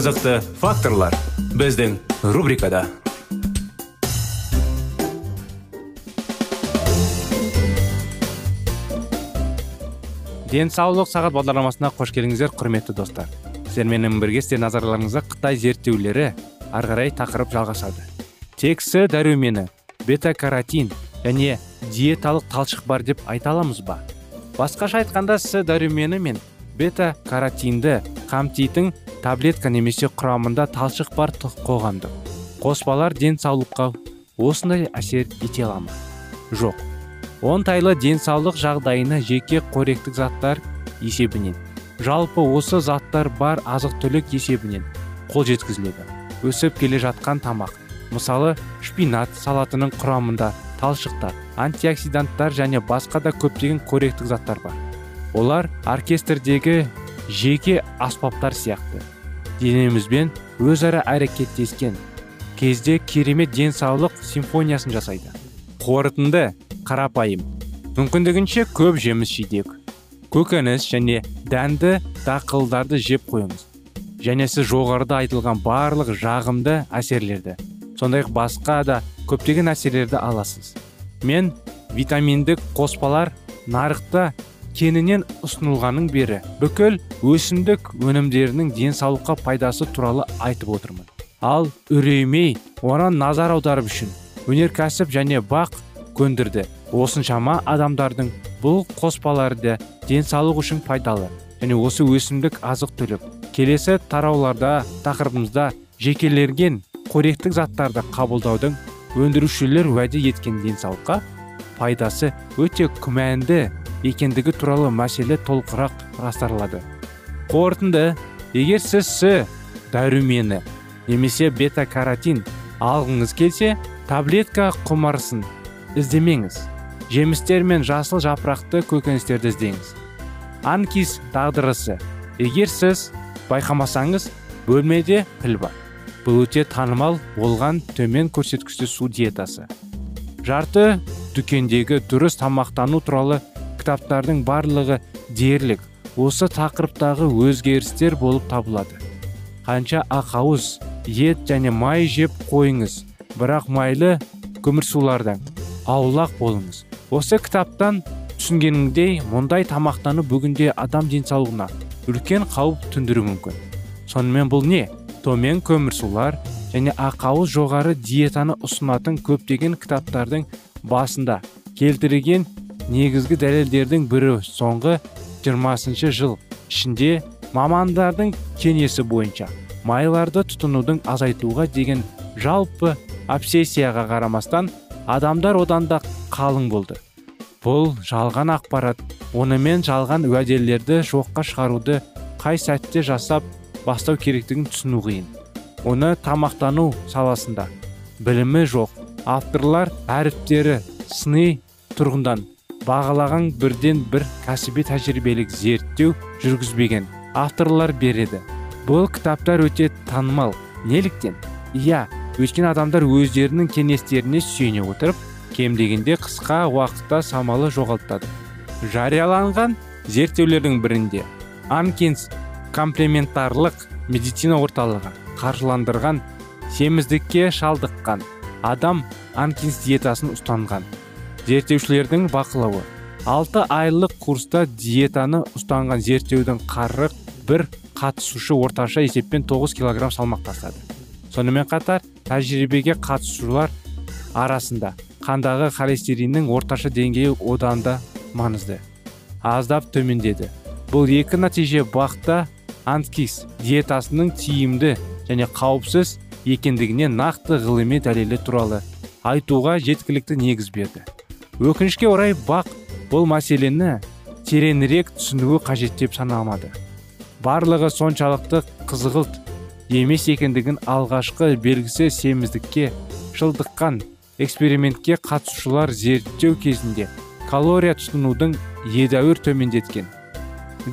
Қызықты факторлар біздің рубрикада. Денсаулық сағат бағдарламасына қош келдіңіздер құрметті достар. Сіздерменен бірге сіздер назарларыңызға қытай зерттеулері ары қарай тақырып жалғасады. С дәрумені бета каротин және диеталық талшық бар деп айта аламыз ба? Басқаша айтқанда с дәрумені мен бета каротинді қамтитын таблетка немесе құрамында талшық бар қоғамдық қоспалар денсаулыққа осындай әсер ете ала ма? Жоқ. Оңтайлы денсаулық жағдайына жеке қоректік заттар есебінен. Жалпы осы заттар бар азық түлік есебінен қол жеткізіледі. Өсіп келе жатқан тамақ мысалы шпинат салатының құрамында талшықтар антиоксиданттар және басқа да көптеген қоректік заттар бар. Олар оркестрдегі жеке аспаптар сияқты. Денемізбен өзара әрекеттескен кезде керемет денсаулық симфониясын жасайды. Қорытынды қарапайым. Мүмкіндігінше көп жеміс жидек көкөніс және дәнді дақылдарды жеп қойыңыз және сіз жоғарыда айтылған барлық жағымды әсерлерді сондай ақ басқа да көптеген әсерлерді аласыз. Мен витаминдік қоспалар нарықта кеңінен ұсынылғанын бері бүкіл өсімдік өнімдерінің денсаулыққа пайдасы туралы айтып отырмын. Ал үреймей оған назар аударып үшін өнеркәсіп және бақ көндірді. Осыншама адамдардың бұл қоспаларды денсаулық үшін пайдалы және осы өсімдік азық түлік. Келесі тарауларда тақырыбымызда жекелерген қоректік заттарды қабылдаудың өндірушілер уәде еткен денсаулыққа пайдасы өте күмәнді. Екендігі туралы мәселе толығырақ растарлады қорытынды егер сіз с дәрумені немесе бета каротин алғыңыз келсе таблетка құмарсын іздемеңіз. Жемістер мен жасыл жапырақты көкөністерді іздеңіз. Анкис дағдырысы егер сіз байқамасаңыз бөлмеде піл бар. Бұл өте танымал болған төмен көрсеткішті су диетасы. Жарты дүкендегі дұрыс тамақтану туралы кітаптардың барлығы дерлік. Осы тақырыптағы өзгерістер болып табылады. Қанша ақауыз ет және май жеп қойыңыз. Бірақ майлы көмірсулардан аулақ болыңыз. Осы кітаптан түсінгеніңдей мұндай тамақтану бүгінде адам денсаулығына үлкен қауіп төндіруі мүмкін. Сонымен бұл не? Төмен көмірсулар және ақауыз жоғары диетаны ұсынатын көптеген кітаптардың басында келтірген негізгі дәлелдердің бірі соңғы 20 жыл ішінде мамандардың кеңесі бойынша майларды тұтынудың азайтуға деген жалпы обсессияға қарамастан адамдар одан да қалың болды. Бұл жалған ақпарат онымен жалған уәделерді жоққа шығаруды қай сәтте жасап бастау керектігін түсіну қиын. Оны тамақтану саласында білімі жоқ авторлар әріптері сыни тұрғындан бағалаған бірден бір кәсіби тәжірибелік зерттеу жүргізбеген авторлар береді. Бұл кітаптар өте танымал. Неліктен? Иә өйткені адамдар өздерінің кеңестеріне сүйене отырып кем дегенде қысқа уақытта самалы жоғалтады. Жарияланған зерттеулердің бірінде анкинс комплементарлық медицина орталығы қаржыландырған семіздікке шалдыққан адам анкинс диетасын ұстанған. Зерттеушілердің бақылауы. Алты айлық курста диетаны ұстанған зерттеудің қарық бір қатысушы орташа есеппен 9 килограмм салмақ тастады. Сонымен қатар тәжірибеге қатысушылар арасында қандағы холестериннің орташа деңгейі одан да маңызды. Аздап төмендеді. Бұл екі нәтиже бақта анткис диетасының тиімді және қауіпсіз екендігіне нақты ғылыми дәлелі туралы айтуға жеткілікті негіз берді. Өкінішке орай бақ бұл мәселені тереңірек түсінуі қажет деп санамады барлығы соншалықты қызғылт емес екендігін алғашқы белгісі семіздікке шылдыққан экспериментке қатысушылар зерттеу кезінде калория тұтынудың едәуір төмендеткен.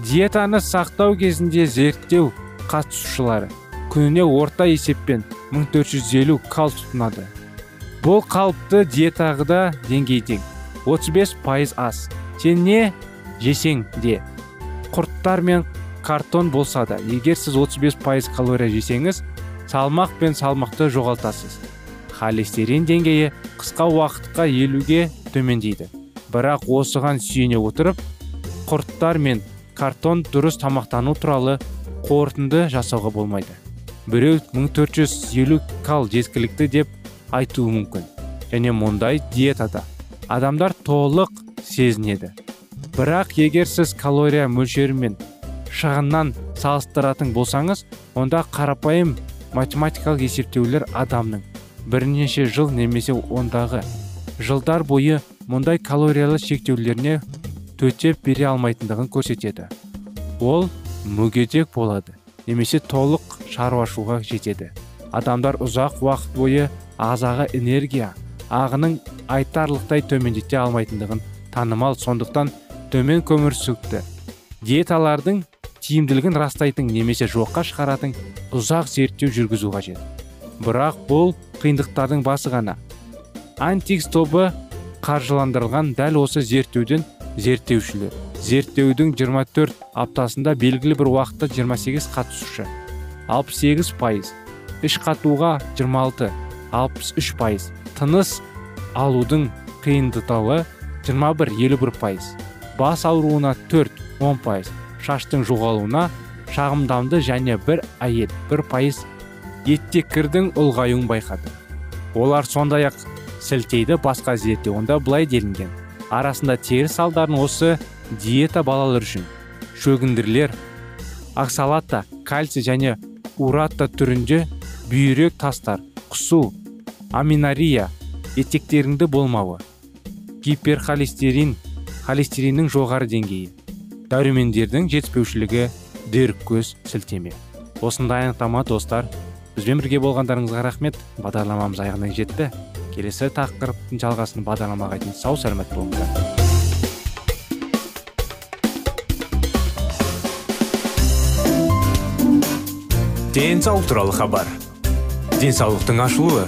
Диетаны сақтау кезінде зерттеу қатысушылары күніне орта есеппен 1450 кал тұтынады. Бұл қалыпты диетағыда деңгейден 35 пайыз аз. Сен не жесең де. Құрттар мен картон болса да егер сіз 35 пайыз калория жесеңіз салмақ пен салмақты жоғалтасыз. Холестерин деңгейі қысқа уақытқа елуге төмендейді. Бірақ осыған сүйене отырып құрттар мен картон дұрыс тамақтану туралы қорытынды жасауға болмайды. Біреу 1450 кал жеткілікті деп айтуы мүмкін. Және мұндай диетада адамдар толық сезінеді. Бірақ егер сіз калория мөлшері мен шығыннан салыстыратын болсаңыз онда қарапайым математикалық есептеулер адамның бірнеше жыл немесе ондағы жылдар бойы мұндай калориялы шектеулеріне төтеп бере алмайтындығын көрсетеді. Ол мүгедек болады немесе толық шаруашуға жетеді. Адамдар ұзақ уақыт бойы ағзаға энергия ағының айтарлықтай төмендете алмайтындығын танымал сондықтан төмен көмірсутекті диеталардың тиімділігін растайтын немесе жоққа шығаратын ұзақ зерттеу жүргізу қажет. Бірақ бұл қиындықтардың басы ғана. Антикс тобы қаржыландырылған дәл осы зерттеуден зерттеушілер. Зерттеудің 24 аптасында белгілі бір уақытта 28 қатысушы. 68 пайыз. Іш қатуға 26 63 пайыз. Тыныс алудың қиындатауы 21-51 пайыз бас ауруына 4-10 пайыз шаштың жоғалуына шағымданды және бір әйел бір пайыз еттекірдің ұлғаюын байқады. Олар сондай ақ сілтейді басқа зерттеуінде былай делінген. Арасында теріс салдарын осы диета балалар үшін шөгінділер оксалата кальций және урата түрінде бүйрек тастар құсу аминария еттектеріңді болмауы гиперхолестерин холестериннің жоғары деңгейі дәрумендердің жетіспеушілігі көз сілтеме. Осындай анықтама достар бізбен бірге болғандарыңызға рахмет. Бағдарламамыз аяғына жетті. Келесі тақырыптың жалғасын бағдарламаға дейін сау сәлемет болыңыздар. Денсаулық туралы хабар. Денсаулықтың ашылуы.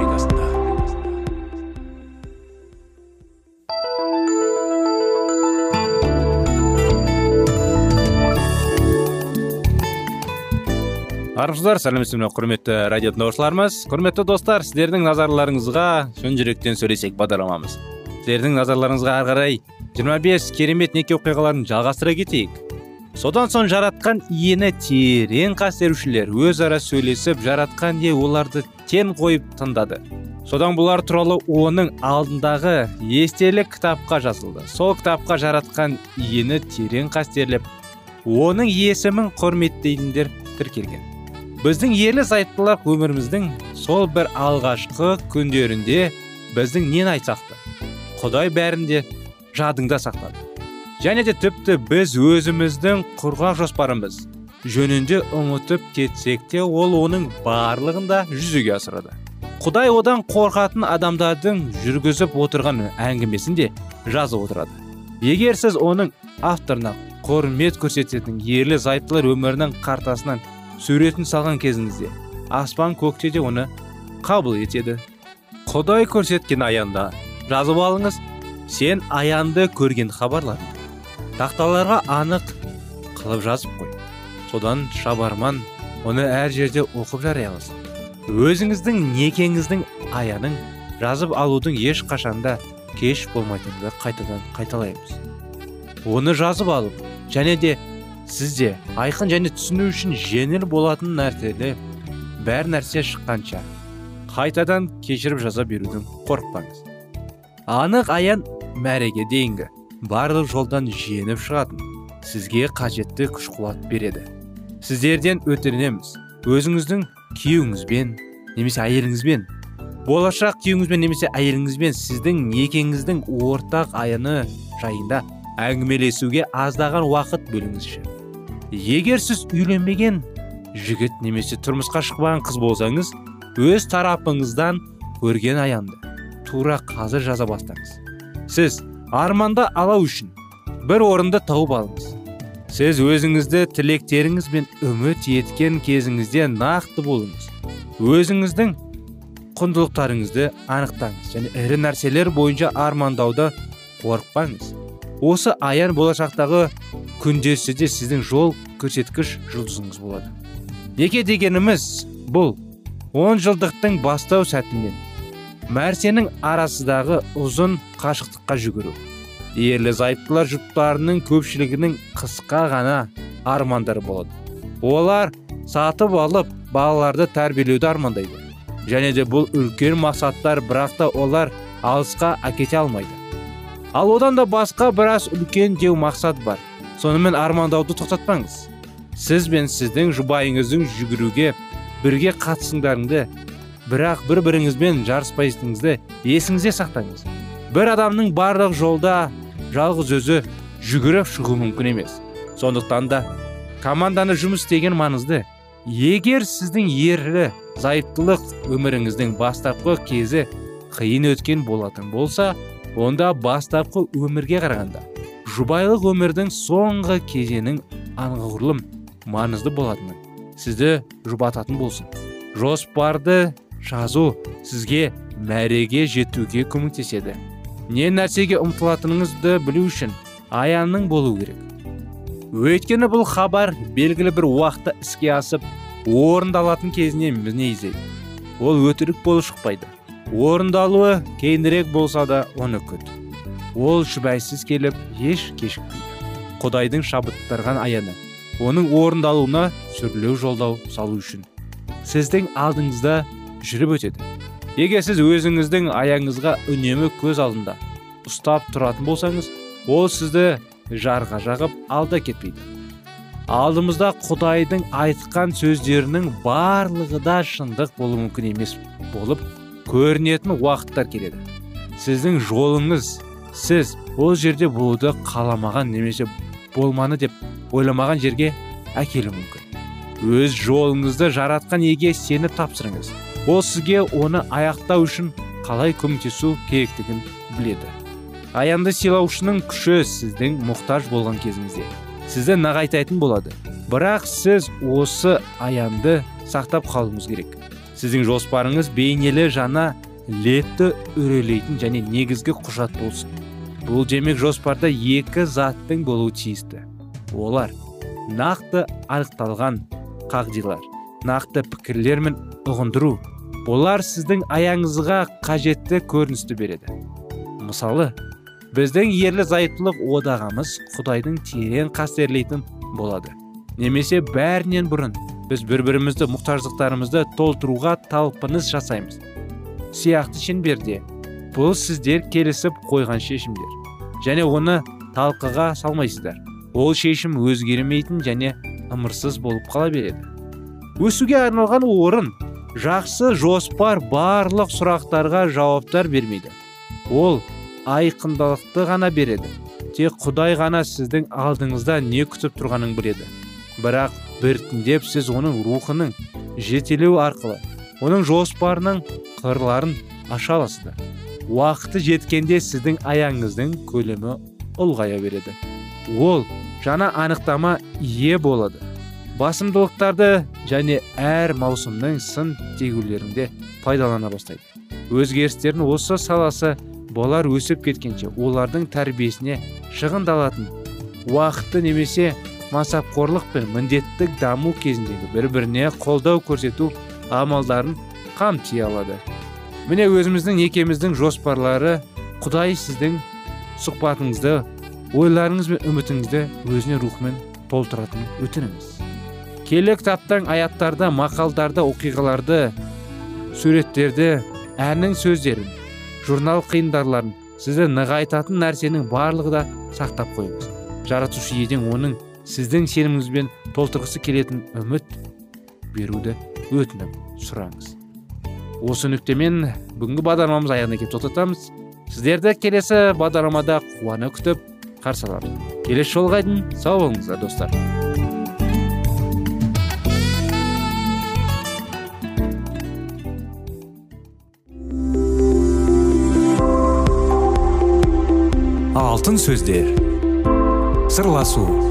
Армысыздар сәлеметсіздер ме құрметті радио тыңдаушыларымыз. Құрметті достар сіздердің назарларыңызға шын жүректен сөйлесейік бағдарламамыз. Сіздердің назарларыңызға ары қарай 25 керемет неке оқиғаларын жалғастыра кетейік. Содан соң жаратқан иені терең қастерушілер өзара сөйлесіп жаратқан ие оларды тен қойып тыңдады. Содан бұлар туралы оның алдындағы естелік кітапқа жазылды. Сол кітапқа жаратқан иені терең қастерлеп оның есімін құрметтейтіндер тіркелген. Біздің ерлі зайыптылар өміріміздің сол бір алғашқы күндерінде біздің нені айтсақ та құдай бәрін де жадыңда сақтады. Және де тіпті біз өзіміздің құрғақ жоспарымыз жөнінде ұмытып кетсек те ол оның барлығын да жүзеге асырады. Құдай одан қорқатын адамдардың жүргізіп отырған әңгімесін де жазып отырады. Егер сіз оның авторына құрмет көрсететін ерлі зайыптылар өмірінің картасынан суретін салған кезіңізде аспан көкте де оны қабыл етеді. Құдай көрсеткен аянда жазып алыңыз. Сен аянды көрген хабарладың тақталарға анық қылып жазып қой. Содан шабарман оны әр жерде оқып жарияласын өзіңіздің некеңіздің аяның жазып алудың еш қашанда кеш болмайтынды қайтадан қайталаймыз. Оны жазып алып және де сізде айқын және түсіну үшін жеңіл болатын нәрселі бәр нәрсе шыққанша қайтадан кешіріп жаза берудің қорықпаңыз. Анық аян мәреге дейінгі. Барлық жолдан жеңіп шығатын сізге қажетті күш қуат береді. Сіздерден өтінеміз. Өзіңіздің күйеуіңізбен немесе әйеліңізбен болашақ күйеуіңізбен немесе әйеліңізбен сіздің некеңіздің ортақ аяны жайында әңгімелесуге аздаған уақыт бөліңізші. Егер сіз үйленбеген жігіт немесе тұрмысқа шықпаған қыз болсаңыз өз тарапыңыздан көрген аянды тура қазір жаза бастаңыз. Сіз арманда ала үшін бір орынды тауып алыңыз. Сіз өзіңізді тілектеріңіз бен үміт еткен кезіңізде нақты болыңыз. Өзіңіздің құндылықтарыңызды анықтаңыз және ірі нәрселер бойынша армандауды қорықпаңыз. Осы аян болашақтағы күндесі де сіздің жол көрсеткіш жұлдызыңыз болады. Неке дегеніміз бұл он жылдықтың бастау сәтінен мәрсенің арасындағы ұзын қашықтыққа жүгіру. Ерлі зайыптылар жұптарының көпшілігінің қысқа ғана армандары болады. Олар сатып алып балаларды тәрбиелеуді армандайды. Және де бұл үлкен мақсаттар бірақ та олар алысқа әкете алмайды. Ал одан да басқа біраз үлкен деу мақсат бар. Сонымен армандауды тоқтатпаңыз. Сіз бен сіздің жұбайыңыздың жүгіруге бірге қатысыңдарыңды бірақ бір біріңізбен жарыспайтыныңызды есіңізде сақтаңыз. Бір адамның барлық жолда жалғыз өзі жүгіріп шығу мүмкін емес. Сондықтан да команданы жұмыс істеген маңызды. Егер сіздің ерлі зайыптылық өміріңіздің бастапқы кезі қиын өткен болатын болса онда бастапқы өмірге қарағанда жұбайлық өмірдің соңғы кезеңінің анғұрлым маңызды болатынын сізді жұбататын болсын. Жоспарды жазу сізге мәреге жетуге көмектеседі. Не нәрсеге ұмтылатыныңызды білу үшін аянның болу керек. Өйткені бұл хабар белгілі бір уақытта іске асып орындалатын кезіне міне ол өтірік болып шықпайды. Орындалуы кейінірек болса да оны күт. Ол шүбәсіз келіп еш кешікпейді. Құдайдың шабыттырған аяны оның орындалуына сүрлеу жолдау салу үшін. Сіздің алдыңызда жүріп өтеді. Егер сіз өзіңіздің аяңызға үнемі көз алдында ұстап тұратын болсаңыз ол сізді жарға жағып алда кетпейді. Алдымызда құдайдың айтқан сөздерінің барлығы да шындық болуы мүмкін емес болып көрінетін уақыттар келеді. Сіздің жолыңыз сіз ол жерде болуды қаламаған немесе болманы деп ойламаған жерге әкелуі мүмкін. Өз жолыңызды жаратқан еге сеніп тапсырыңыз. Ол сізге оны аяқтау үшін қалай көмектесу керектігін біледі. Аянды сыйлаушының күші сіздің мұқтаж болған кезіңізде. Сізді нығайтайтын болады. Бірақ сіз осы аянды сақтап қалуыңыз керек. Сіздің жоспарыңыз бейнелі жана летті үрелейтін және негізгі құжат болсын. Бұл демек жоспарда екі заттың болуы тиісті. Олар нақты анықталған қағдилар нақты пікірлер мен ұғындыру. Олар сіздің аяңызға қажетті көріністі береді. Мысалы біздің ерлі зайыптылық одағамыз құдайдың терең қастерлейтін болады. Немесе бәрінен бұрын біз бір бірімізді мұқтаждықтарымызды толтыруға талпыныс жасаймыз. Сияқты шеңберде бұл сіздер келісіп қойған шешімдер. Және оны талқыға салмайсыздар. Ол шешім өзгермейтін және ымырсыз болып қала береді. Өсуге арналған орын жақсы жоспар барлық сұрақтарға жауаптар бермейді. Ол айқындалықты ғана береді. Тек құдай ғана сіздің алдыңызда не күтіп тұрғанын біледі. Бірақ біртіндеп сіз оның рухының жетелеу арқылы оның жоспарының қырларын аша аласыздар. Уақыты жеткенде сіздің аяңыздың көлемі ұлғая береді. Ол жаңа анықтама ие болады. Басымдылықтарды және әр маусымның сын тегулерінде пайдалана бастайды. Өзгерістердің осы саласы балалар өсіп кеткенше олардың тәрбиесіне шығындалатын уақытты немесе мансапқорлық пен міндеттік даму кезіндегі бір біріне қолдау көрсету амалдарын қамти алады. Міне өзіміздің екеміздің жоспарлары құдай сіздің сұхбатыңызды ойларыңыз бен үмітіңізді өзіне рухымен толтыратын өтініңіз. Келі кітаптың аяттарды мақалдарды оқиғаларды суреттерді әннің сөздерін журнал қиындарларын сізді нығайтатын нәрсенің барлығы да сақтап қойыңыз. Жаратушы иеден оның сіздің сеніміңізбен толтырғысы келетін үміт беруді өтініп сұраңыз. Осы нүктемен бүгінгі бағдарламамыз аяғына келіп тоқтатамыз. Сіздерді келесі бағдарламада қуана күтіп қарсы аламыз келесі жолға дейін сау болыңыздар достар. Алтын сөздер. Сырласу.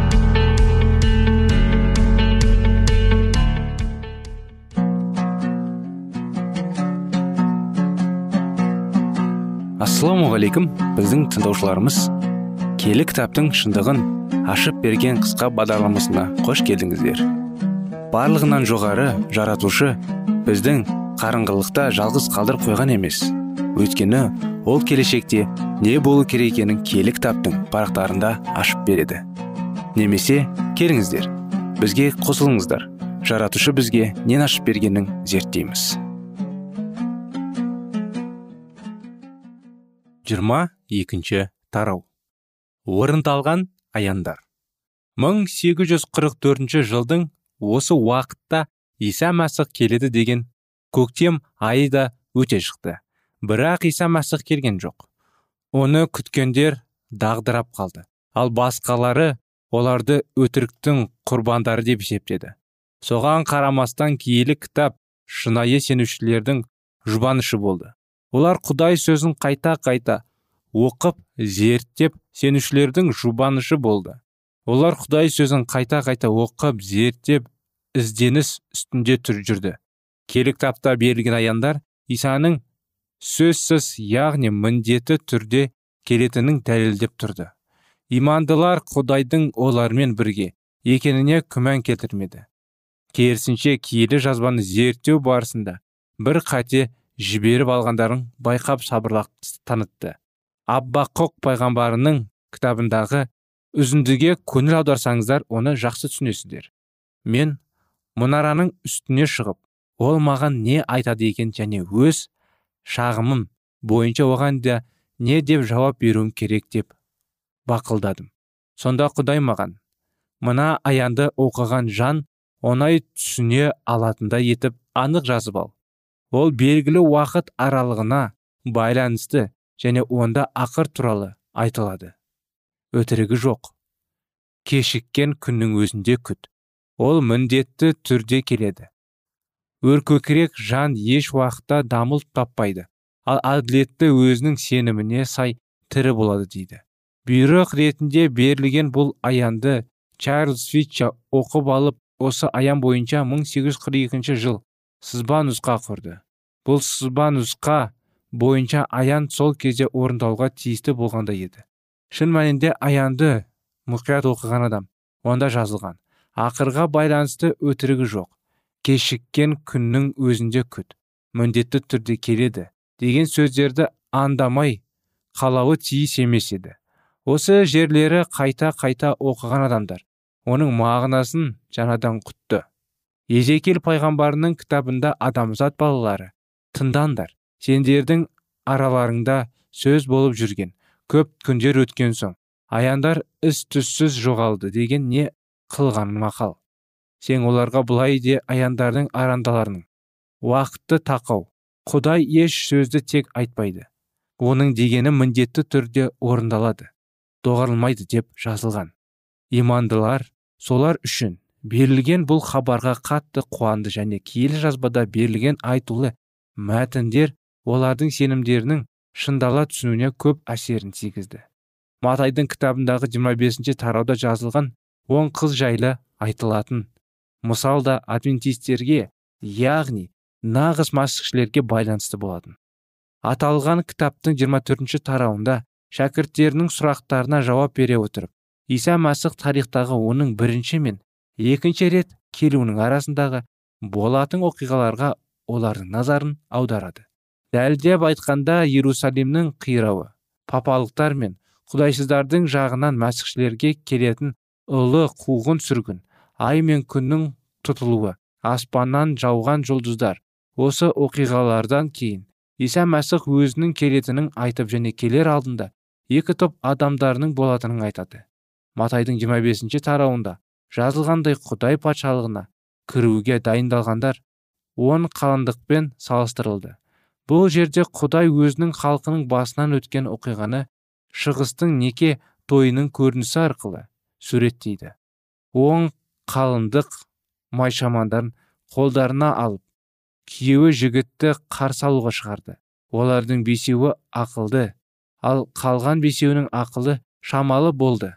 Ассалаумағалейкум біздің тыңдаушыларымыз. Келі кітаптың шындығын ашып берген қысқа бағдарламасына қош келдіңіздер. Барлығынан жоғары жаратушы біздің қарыңғылықта жалғыз қалдыр қойған емес. Өйткені ол келешекте не болу керек екенін киелі кітаптың парақтарында ашып береді. Немесе келіңіздер бізге қосылыңыздар. Жаратушы бізге нен ашып бергенін зерттейміз. Жиырма екінші тарау. Орындалған аяндар. 1844 жылдың осы уақытта иса мәсіх келеді деген көктем айы да өте шықты. Бірақ иса мәсіх келген жоқ. Оны күткендер дағдырап қалды. Ал басқалары оларды өтіріктің құрбандары деп есептеді. Соған қарамастан киелі кітап шынайы сенушілердің жұбанышы болды. Олар құдай сөзін қайта қайта оқып зерттеп сенушілердің жұбанышы болды. Олар құдай сөзін қайта қайта оқып зерттеп ізденіс үстінде түр жүрді. Келі кітапта берілген аяндар исаның сөзсіз яғни міндетті түрде келетінін дәлелдеп тұрды. Имандылар құдайдың олармен бірге екеніне күмән келтірмеді. Керісінше киелі жазбаны зерттеу барысында бір қате жіберіп алғандарын байқап сабырлық танытты. Аббақұқ пайғамбарының кітабындағы үзіндіге көңіл аударсаңыздар оны жақсы түсінесіздер. Мен мұнараның үстіне шығып ол маған не айтады екен және өз шағымым бойынша оған да не деп жауап беруім керек деп бақылдадым. Сонда құдай маған мына аянды оқыған жан оңай түсіне алатындай етіп анық жазып ал. Ол белгілі уақыт аралығына байланысты және онда ақыр туралы айтылады. Өтірігі жоқ. Кешіккен күннің өзінде күт. Ол міндетті түрде келеді. Өркөкірек жан еш уақытта дамыл таппайды. Ал әділетті өзінің сеніміне сай тірі болады дейді. Бұйрық ретінде берілген бұл аянды чарльз фитча оқып алып осы аян бойынша 1842 жыл сызба нұсқа құрды. Бұл сызба нұсқа бойынша аян сол кезде орындауға тиісті болғандай еді. Шын мәнінде аянды мұқият оқыған адам онда жазылған. Ақырға байланысты өтірігі жоқ. Кешіккен күннің өзінде күт міндетті түрде келеді деген сөздерді андамай қалауы тиіс емес еді. Осы жерлері қайта қайта оқыған адамдар оның мағынасын жаңадан құтты. Езекел пайғамбарының кітабында адамзат балалары тыңдаңдар сендердің араларыңда сөз болып жүрген көп күндер өткен соң аяндар із түссіз жоғалды деген не қылған мақал. Сен оларға бұлай де аяндардың арандаларының уақыты тақау құдай еш сөзді тек айтпайды оның дегені міндетті түрде орындалады доғарылмайды деп жазылған. Имандылар солар үшін берілген бұл хабарға қатты қуанды және киелі жазбада берілген айтулы мәтіндер олардың сенімдерінің шындала түсуіне көп әсерін тигізді. Матайдың кітабындағы 25 тарауда жазылған он қыз жайлы айтылатын. Мысал да адвентистерге яғни нағыз масқішілерге байланысты болатын. Аталған кітаптың 24 тарауында шәкірттерінің сұрақтарына жауап бере отырып иса мәсіх тарихтағы оның бірінші мен екінші рет келуінің арасындағы болатын оқиғаларға олардың назарын аударады. Дәлдеп айтқанда иерусалимнің қирауы папалықтар мен құдайсыздардың жағынан мәсіхшілерге келетін ұлы қуғын сүргін ай мен күннің тұтылуы аспаннан жауған жұлдыздар осы оқиғалардан кейін иса мәсіх өзінің келетінін айтып және келер алдында екі топ адамдарының болатынын айтады. Матайдың 25 тарауында жазылғандай құдай патшалығына кіруге дайындалғандар он қалыңдықпен салыстырылды. Бұл жерде құдай өзінің халқының басынан өткен оқиғаны шығыстың неке тойының көрінісі арқылы суреттейді. Он қалыңдық майшамандарын қолдарына алып күйеуі жігітті қарсы алуға шығарды. Олардың бесеуі ақылды ал қалған бесеуінің ақылы шамалы болды.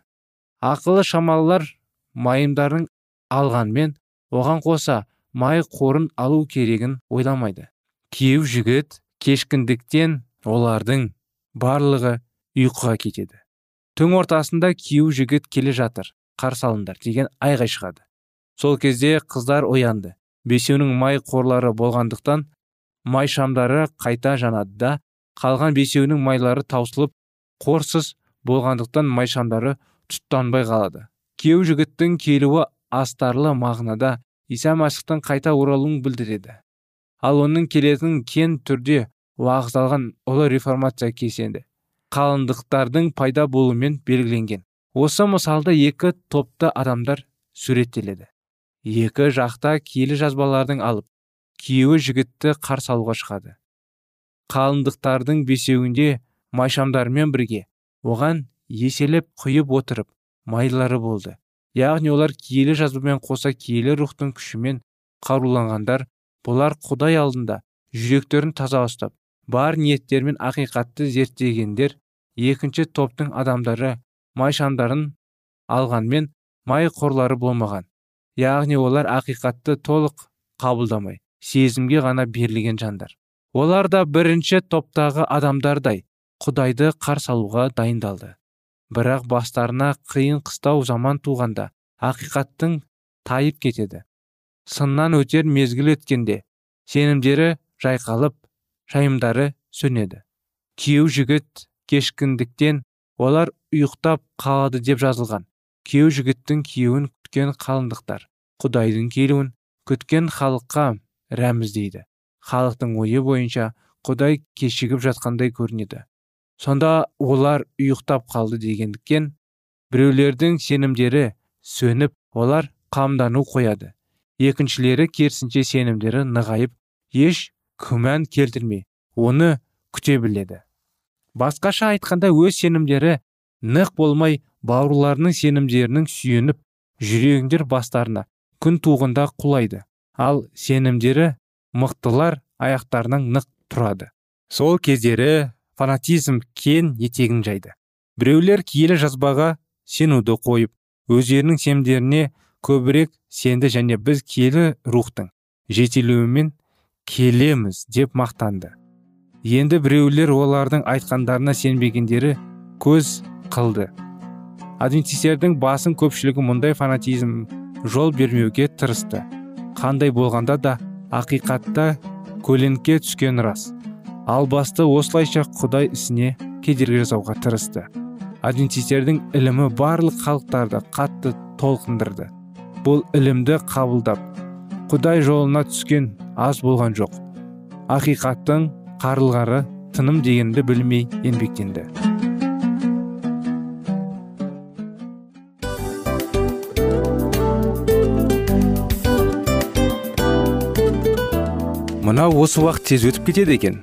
Ақылы шамалылар майымдарын алғанмен оған қоса май қорын алу керегін ойламайды. Күйеу жігіт кешкіндіктен олардың барлығы ұйқыға кетеді. Түн ортасында күйеу жігіт келе жатыр. Қарсы алыңдар деген айғай шығады. Сол кезде қыздар оянды. Бесеуінің май қорлары болғандықтан май шамдары қайта жанады да қалған бесеуінің майлары таусылып қорсыз болғандықтан май шамдары тұттанбай қалады. Күйеу жігіттің келуі астарлы мағынада иса мәсіхтің қайта оралуын білдіреді. Ал оның келетінін кен түрде уағыздалған ұлы реформация кесенді қалыңдықтардың пайда болуымен белгіленген. Осы мысалда екі топты адамдар суреттеледі. Екі жақта киелі жазбалардың алып күйеуі жігітті қарсы алуға шығады. Қалыңдықтардың бесеуінде майшамдармен бірге оған еселеп құйып отырып майлары болды. Яғни олар киелі жазбамен қоса киелі рухтың күшімен қаруланғандар бұлар құдай алдында жүректерін таза ұстап бар ниеттермен ақиқатты зерттегендер екінші топтың адамдары майшандарын алғанмен май қорлары болмаған. Яғни олар ақиқатты толық қабылдамай сезімге ғана берілген жандар. Олар да бірінші топтағы адамдардай құдайды қарсы алуға дайындалды. Бірақ бастарына қиын қыстау заман туғанда ақиқаттың тайып кетеді. Сыннан өтер мезгіл өткенде сенімдері жайқалып шайымдары сөнеді. Күйеу жігіт кешкіндіктен олар ұйықтап қалады деп жазылған. Күйеу жігіттің күйеуін күткен қалыңдықтар құдайдың келуін күткен халыққа рәміздейді халықтың ойы бойынша құдай кешігіп жатқандай көрінеді. Сонда олар ұйықтап қалды дегендіктен біреулердің сенімдері сөніп олар қамдану қояды. Екіншілері керісінше сенімдері нығайып еш күмән келтірмей оны күте біледі. Басқаша айтқанда өз сенімдері нық болмай бауырларының сенімдерінің сүйеніп жүрегіндер бастарына күн туғында құлайды. Ал сенімдері мықтылар аяқтарынан нық тұрады. Сол кездері фанатизм кен етегін жайды. Біреулер киелі жазбаға сенуді қойып өздерінің сенімдеріне көбірек сенді және біз киелі рухтың жетелеуімен келеміз деп мақтанды. Енді біреулер олардың айтқандарына сенбегендері көз қылды. Адвентистердің басын көпшілігі мұндай фанатизм жол бермеуге тырысты. Қандай болғанда да ақиқатта көлеңке түскен рас. Ал басты осылайша құдай ісіне кедергі жасауға тырысты. Адвентистердің ілімі барлық халықтарды қатты толқындырды. Бұл ілімді қабылдап құдай жолына түскен аз болған жоқ. Ақиқаттың қарылғары тыным дегенді білмей еңбектенді. Мынау осы уақыт тез өтіп кетеді екен.